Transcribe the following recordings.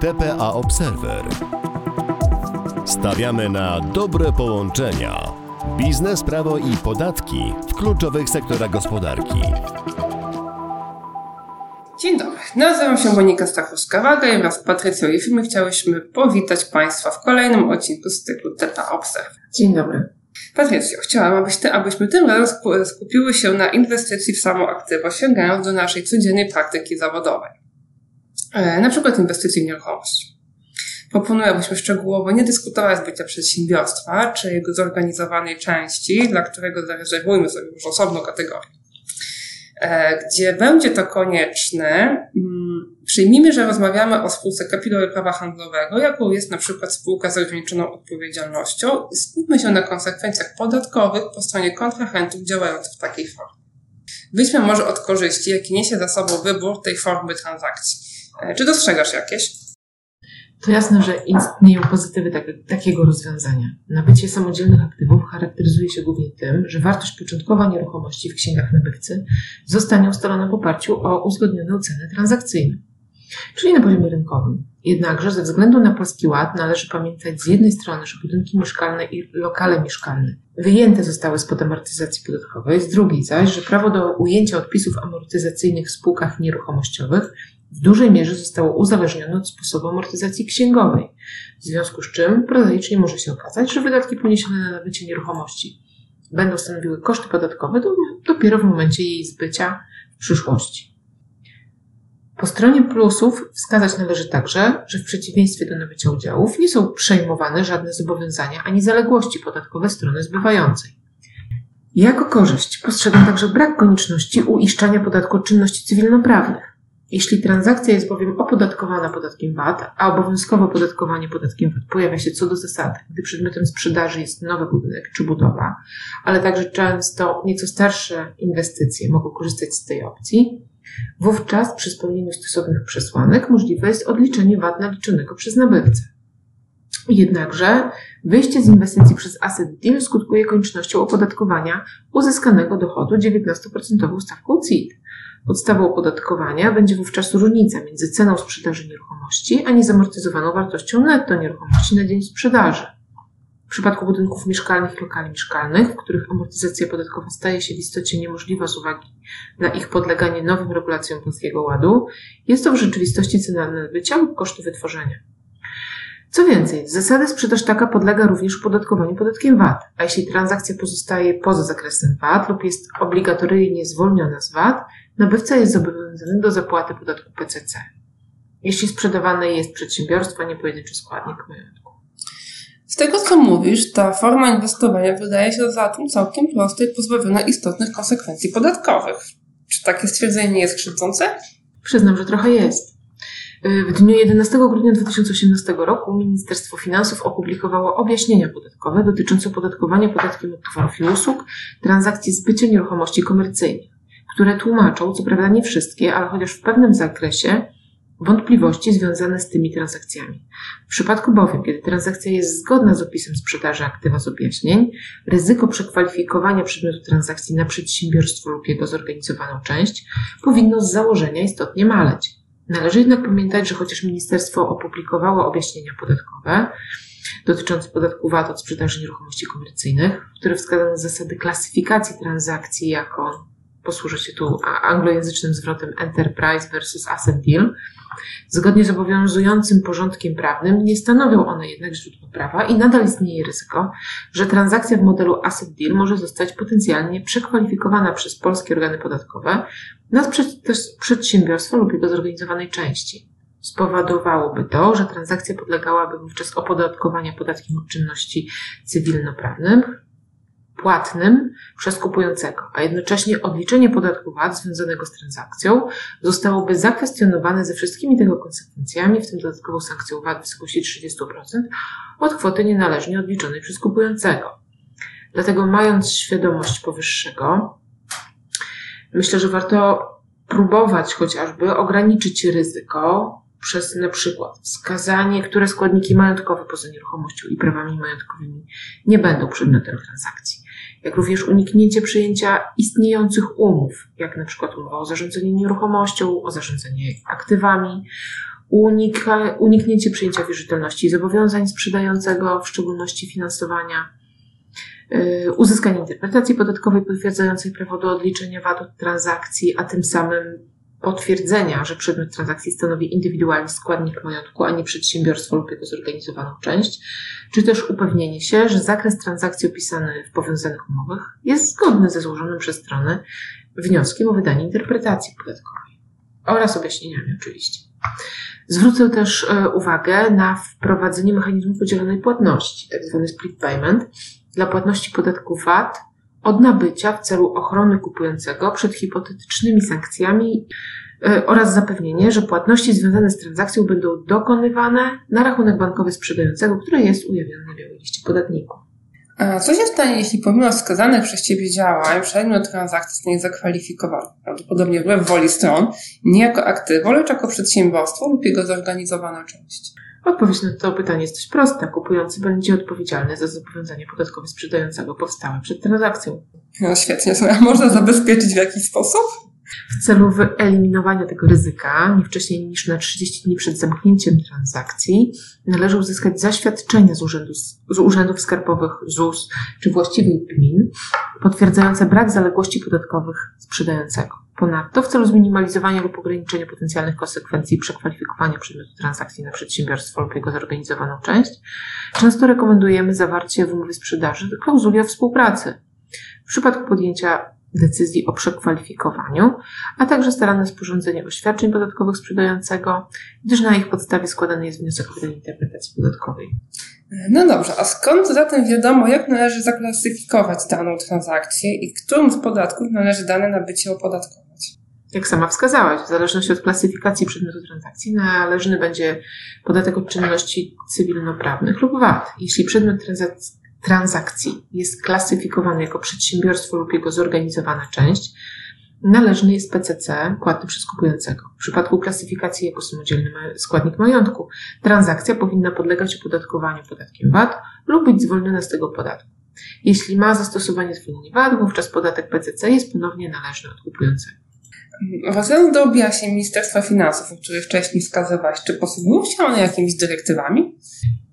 TPA Observer. Stawiamy na dobre połączenia. Biznes, prawo i podatki w kluczowych sektorach gospodarki. Dzień dobry, nazywam się Monika Stachowska-Waga i wraz z Patrycją i firmy chciałyśmy powitać Państwa w kolejnym odcinku z cyklu TPA Observer. Dzień dobry. Patrycjo, chciałam, abyś ty, abyśmy tym razem skupiły się na inwestycji w samo aktywo, sięgając do naszej codziennej praktyki zawodowej. E, na przykład inwestycji w nieruchomość. Proponuję, abyśmy szczegółowo nie dyskutowali z bycia przedsiębiorstwa, czy jego zorganizowanej części, dla którego zarezerwujmy sobie już osobną kategorię. E, gdzie będzie to konieczne, mm, przyjmijmy, że rozmawiamy o spółce kapitałowej prawa handlowego, jaką jest na przykład spółka z ograniczoną odpowiedzialnością i skupmy się na konsekwencjach podatkowych po stronie kontrahentów działających w takiej formie. Wyjdźmy może od korzyści, jakie niesie za sobą wybór tej formy transakcji. E, czy dostrzegasz jakieś? To jasne, że istnieją pozytywy tak, takiego rozwiązania. Nabycie samodzielnych aktywów charakteryzuje się głównie tym, że wartość początkowa nieruchomości w księgach nabywcy zostanie ustalona w oparciu o uzgodnione ceny transakcyjne, czyli na poziomie rynkowym. Jednakże ze względu na Polski Ład należy pamiętać z jednej strony, że budynki mieszkalne i lokale mieszkalne wyjęte zostały spod amortyzacji podatkowej, z drugiej zaś, że prawo do ujęcia odpisów amortyzacyjnych w spółkach nieruchomościowych w dużej mierze zostało uzależnione od sposobu amortyzacji księgowej, w związku z czym prozaicznie może się okazać, że wydatki poniesione na nabycie nieruchomości będą stanowiły koszty podatkowe dopiero w momencie jej zbycia w przyszłości. Po stronie plusów wskazać należy także, że w przeciwieństwie do nabycia udziałów nie są przejmowane żadne zobowiązania ani zaległości podatkowe strony zbywającej. Jako korzyść postrzegam także brak konieczności uiszczania podatku od czynności cywilnoprawnych. Jeśli transakcja jest bowiem opodatkowana podatkiem VAT, a obowiązkowe opodatkowanie podatkiem VAT pojawia się co do zasady, gdy przedmiotem sprzedaży jest nowy budynek czy budowa, ale także często nieco starsze inwestycje mogą korzystać z tej opcji, wówczas przy spełnieniu stosownych przesłanek możliwe jest odliczenie VAT naliczonego przez nabywcę. Jednakże wyjście z inwestycji przez asset deal skutkuje koniecznością opodatkowania uzyskanego dochodu 19% stawką CIT. Podstawą opodatkowania będzie wówczas różnica między ceną sprzedaży nieruchomości, a niezamortyzowaną wartością netto nieruchomości na dzień sprzedaży. W przypadku budynków mieszkalnych i lokali mieszkalnych, w których amortyzacja podatkowa staje się w istocie niemożliwa z uwagi na ich podleganie nowym regulacjom Polskiego Ładu, jest to w rzeczywistości cena nabycia lub kosztu wytworzenia. Co więcej, z zasady sprzedaż taka podlega również opodatkowaniu podatkiem VAT, a jeśli transakcja pozostaje poza zakresem VAT lub jest obligatoryjnie zwolniona z VAT, nabywca jest zobowiązany do zapłaty podatku PCC, jeśli sprzedawane jest przedsiębiorstwo, nie pojedynczy składnik majątku. Z tego, co mówisz, ta forma inwestowania wydaje się zatem całkiem prosta i pozbawiona istotnych konsekwencji podatkowych. Czy takie stwierdzenie nie jest krzywdzące? Przyznam, że trochę jest. W dniu 11 grudnia 2018 roku Ministerstwo Finansów opublikowało objaśnienia podatkowe dotyczące opodatkowania podatkiem od towarów i usług transakcji zbycia nieruchomości komercyjnych które tłumaczą, co prawda nie wszystkie, ale chociaż w pewnym zakresie, wątpliwości związane z tymi transakcjami. W przypadku bowiem, kiedy transakcja jest zgodna z opisem sprzedaży aktywa z objaśnień, ryzyko przekwalifikowania przedmiotu transakcji na przedsiębiorstwo lub jego zorganizowaną część powinno z założenia istotnie maleć. Należy jednak pamiętać, że chociaż ministerstwo opublikowało objaśnienia podatkowe dotyczące podatku VAT od sprzedaży nieruchomości komercyjnych, w których wskazano zasady klasyfikacji transakcji jako posłużę się tu anglojęzycznym zwrotem enterprise versus asset deal. Zgodnie z obowiązującym porządkiem prawnym nie stanowią one jednak źródła prawa i nadal istnieje ryzyko, że transakcja w modelu asset deal może zostać potencjalnie przekwalifikowana przez polskie organy podatkowe na przedsiębiorstwo lub jego zorganizowanej części. Spowodowałoby to, że transakcja podlegałaby wówczas opodatkowaniu podatkiem od czynności cywilnoprawnych, płatnym przez kupującego, a jednocześnie odliczenie podatku VAT związanego z transakcją zostałoby zakwestionowane ze wszystkimi tego konsekwencjami, w tym dodatkową sankcją VAT w wysokości 30% od kwoty nienależnie odliczonej przez kupującego. Dlatego, mając świadomość powyższego, myślę, że warto próbować chociażby ograniczyć ryzyko przez na przykład wskazanie, które składniki majątkowe poza nieruchomością i prawami majątkowymi nie będą przedmiotem transakcji jak również uniknięcie przyjęcia istniejących umów, jak na przykład umowa o zarządzanie nieruchomością, o zarządzanie aktywami unika, uniknięcie przyjęcia wierzytelności zobowiązań sprzedającego, w szczególności finansowania, yy, uzyskanie interpretacji podatkowej potwierdzającej prawo do odliczenia VAT od transakcji, a tym samym potwierdzenia, że przedmiot transakcji stanowi indywidualny składnik majątku, a nie przedsiębiorstwo lub jego zorganizowaną część, czy też upewnienie się, że zakres transakcji opisany w powiązanych umowach jest zgodny ze złożonym przez strony wnioskiem o wydanie interpretacji podatkowej oraz objaśnieniami oczywiście. Zwrócę też e, uwagę na wprowadzenie mechanizmu podzielonej płatności, tzw. split payment, dla płatności podatku VAT od nabycia w celu ochrony kupującego przed hipotetycznymi sankcjami e, oraz zapewnienie, że płatności związane z transakcją będą dokonywane na rachunek bankowy sprzedającego, który jest ujawniony na białej liście podatników. A co się stanie, jeśli pomimo wskazanych przez Ciebie działań przedmiot transakcji zostanie zakwalifikowany, prawdopodobnie wbrew woli stron, nie jako aktywo, lecz jako przedsiębiorstwo lub jego zorganizowana część? Odpowiedź na to pytanie jest dość prosta. Kupujący będzie odpowiedzialny za zobowiązanie podatkowe sprzedającego powstałe przed transakcją. No świetnie, a można zabezpieczyć w jakiś sposób? W celu wyeliminowania tego ryzyka, nie wcześniej niż na 30 dni przed zamknięciem transakcji, należy uzyskać zaświadczenia z, urzędu, z urzędów skarbowych ZUS czy właściwych gmin, potwierdzające brak zaległości podatkowych sprzedającego. Ponadto, w celu zminimalizowania lub ograniczenia potencjalnych konsekwencji przekwalifikowania przedmiotu transakcji na przedsiębiorstwo lub jego zorganizowaną część, często rekomendujemy zawarcie w umowie sprzedaży klauzuli o współpracy. W przypadku podjęcia decyzji o przekwalifikowaniu, a także staranne sporządzenie oświadczeń podatkowych sprzedającego, gdyż na ich podstawie składany jest wniosek o wydanie interpretacji podatkowej. No dobrze, a skąd zatem wiadomo, jak należy zaklasyfikować daną transakcję i którym z podatków należy dane nabycie opodatkować? Jak sama wskazałaś, w zależności od klasyfikacji przedmiotu transakcji należny będzie podatek od czynności cywilnoprawnych lub VAT. Jeśli przedmiot transakcji transakcji jest klasyfikowany jako przedsiębiorstwo lub jego zorganizowana część, należny jest PCC płatny przez kupującego. W przypadku klasyfikacji jako samodzielny składnik majątku, transakcja powinna podlegać opodatkowaniu podatkiem VAT lub być zwolniona z tego podatku. Jeśli ma zastosowanie zwolnienie VAT, wówczas podatek PCC jest ponownie należny od kupującego. Wracając do objaśnień Ministerstwa Finansów, o których wcześniej wskazywałaś, czy posługują się one jakimiś dyrektywami?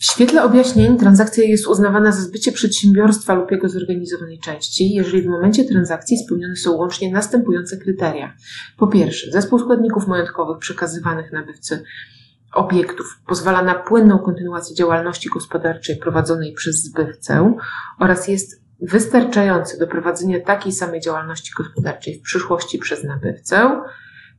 W świetle objaśnień transakcja jest uznawana za zbycie przedsiębiorstwa lub jego zorganizowanej części, jeżeli w momencie transakcji spełnione są łącznie następujące kryteria. Po pierwsze, zespół składników majątkowych przekazywanych nabywcy obiektów pozwala na płynną kontynuację działalności gospodarczej prowadzonej przez zbywcę oraz jest wystarczający do prowadzenia takiej samej działalności gospodarczej w przyszłości przez nabywcę.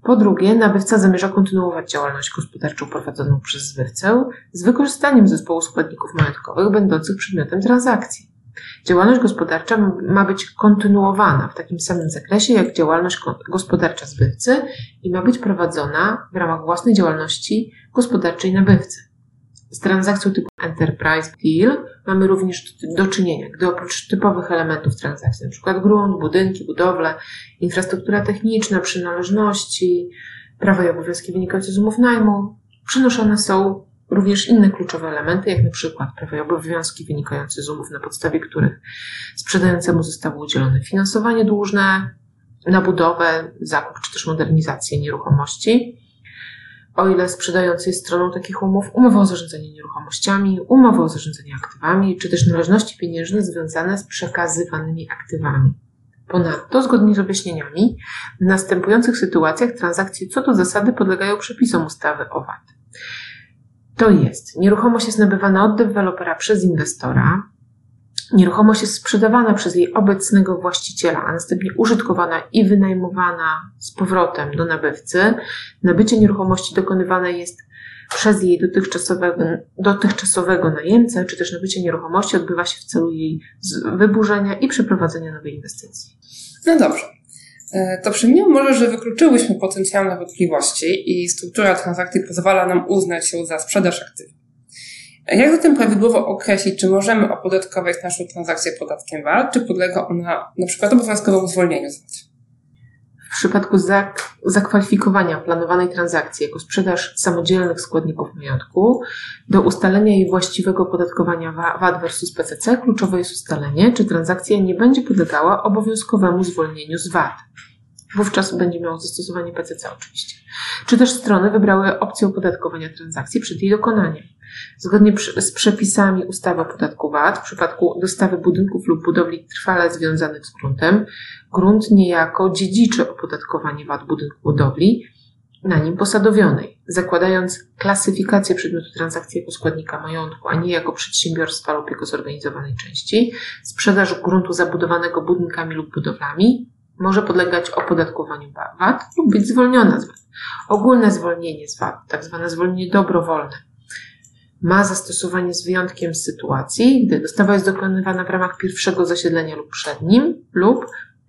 Po drugie, nabywca zamierza kontynuować działalność gospodarczą prowadzoną przez zbywcę z wykorzystaniem zespołu składników majątkowych będących przedmiotem transakcji. Działalność gospodarcza ma być kontynuowana w takim samym zakresie jak działalność gospodarcza zbywcy i ma być prowadzona w ramach własnej działalności gospodarczej nabywcy. Z transakcją typu Enterprise Deal mamy również do czynienia, gdy oprócz typowych elementów transakcji, np. grunt, budynki, budowle, infrastruktura techniczna, przynależności, prawa i obowiązki wynikające z umów najmu, przenoszone są również inne kluczowe elementy, jak np. prawa i obowiązki wynikające z umów, na podstawie których sprzedającemu zostało udzielone finansowanie dłużne na budowę, zakup czy też modernizację nieruchomości o ile sprzedający jest stroną takich umów, umowa o zarządzanie nieruchomościami, umowa o zarządzanie aktywami, czy też należności pieniężne związane z przekazywanymi aktywami. Ponadto, zgodnie z objaśnieniami, w następujących sytuacjach transakcje co do zasady podlegają przepisom ustawy o VAT. To jest, nieruchomość jest nabywana od dewelopera przez inwestora, Nieruchomość jest sprzedawana przez jej obecnego właściciela, a następnie użytkowana i wynajmowana z powrotem do nabywcy. Nabycie nieruchomości dokonywane jest przez jej dotychczasowego, dotychczasowego najemcę, czy też nabycie nieruchomości odbywa się w celu jej wyburzenia i przeprowadzenia nowej inwestycji. No dobrze. E, to przyjmijmy może, że wykluczyłyśmy potencjalne wątpliwości i struktura transakcji pozwala nam uznać ją za sprzedaż aktywów. Jak zatem prawidłowo określić, czy możemy opodatkować naszą transakcję podatkiem VAT, czy podlega ona na przykład obowiązkowemu zwolnieniu z VAT? W przypadku zak zakwalifikowania planowanej transakcji jako sprzedaż samodzielnych składników majątku, do ustalenia jej właściwego opodatkowania VAT versus PCC kluczowe jest ustalenie, czy transakcja nie będzie podlegała obowiązkowemu zwolnieniu z VAT. Wówczas będzie miało zastosowanie PCC oczywiście. Czy też strony wybrały opcję opodatkowania transakcji przed jej dokonaniem. Zgodnie z przepisami ustawy o podatku VAT, w przypadku dostawy budynków lub budowli trwale związanych z gruntem, grunt niejako dziedziczy opodatkowanie VAT budynku budowli na nim posadowionej, zakładając klasyfikację przedmiotu transakcji jako składnika majątku, a nie jako przedsiębiorstwa lub jego zorganizowanej części, sprzedaż gruntu zabudowanego budynkami lub budowlami może podlegać opodatkowaniu VAT lub być zwolniona z VAT. Ogólne zwolnienie z VAT, tak zwane zwolnienie dobrowolne, ma zastosowanie z wyjątkiem sytuacji, gdy dostawa jest dokonywana w ramach pierwszego zasiedlenia lub przed nim, lub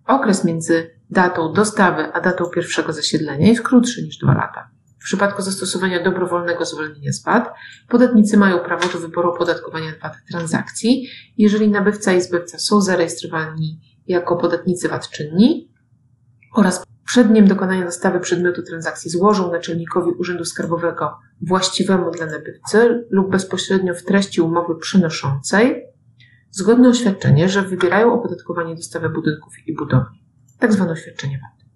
okres między datą dostawy a datą pierwszego zasiedlenia jest krótszy niż dwa lata. W przypadku zastosowania dobrowolnego zwolnienia z VAT, podatnicy mają prawo do wyboru opodatkowania VAT transakcji, jeżeli nabywca i zbywca są zarejestrowani jako podatnicy VAT czynni oraz przed dniem dokonania dostawy przedmiotu transakcji złożą naczelnikowi Urzędu Skarbowego właściwemu dla nabywcy lub bezpośrednio w treści umowy przynoszącej zgodne oświadczenie, że wybierają opodatkowanie dostawy budynków i budowli, tak zwane oświadczenie VAT.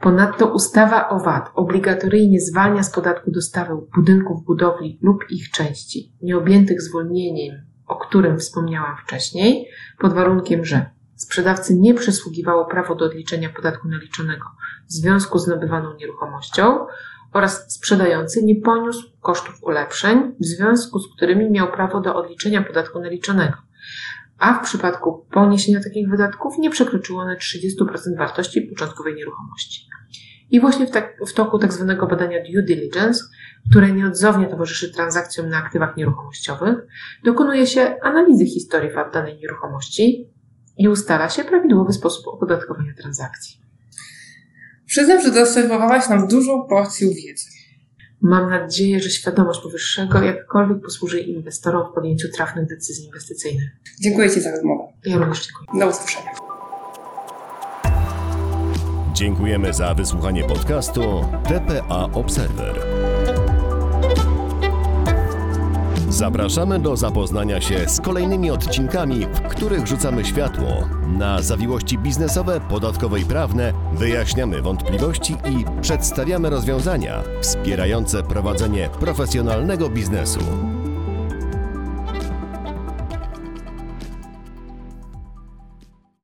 Ponadto ustawa o VAT obligatoryjnie zwalnia z podatku dostawę budynków, budowli lub ich części nieobjętych zwolnieniem, o którym wspomniałam wcześniej, pod warunkiem, że sprzedawcy nie przysługiwało prawo do odliczenia podatku naliczonego w związku z nabywaną nieruchomością oraz sprzedający nie poniósł kosztów ulepszeń, w związku z którymi miał prawo do odliczenia podatku naliczonego, a w przypadku poniesienia takich wydatków nie przekroczyło one 30% wartości początkowej nieruchomości. I właśnie w, tak, w toku tak zwanego badania due diligence, które nieodzownie towarzyszy transakcjom na aktywach nieruchomościowych, dokonuje się analizy historii VAT danej nieruchomości i ustala się prawidłowy sposób opodatkowania transakcji. Przyznam, że zaserwowałaś nam dużą porcję wiedzy. Mam nadzieję, że świadomość powyższego jakkolwiek posłuży inwestorom w podjęciu trafnych decyzji inwestycyjnych. Dziękuję Ci za rozmowę. Ja również dziękuję. Do usłyszenia. Dziękujemy za wysłuchanie podcastu TPA Observer. Zapraszamy do zapoznania się z kolejnymi odcinkami, w których rzucamy światło na zawiłości biznesowe, podatkowe i prawne, wyjaśniamy wątpliwości i przedstawiamy rozwiązania wspierające prowadzenie profesjonalnego biznesu.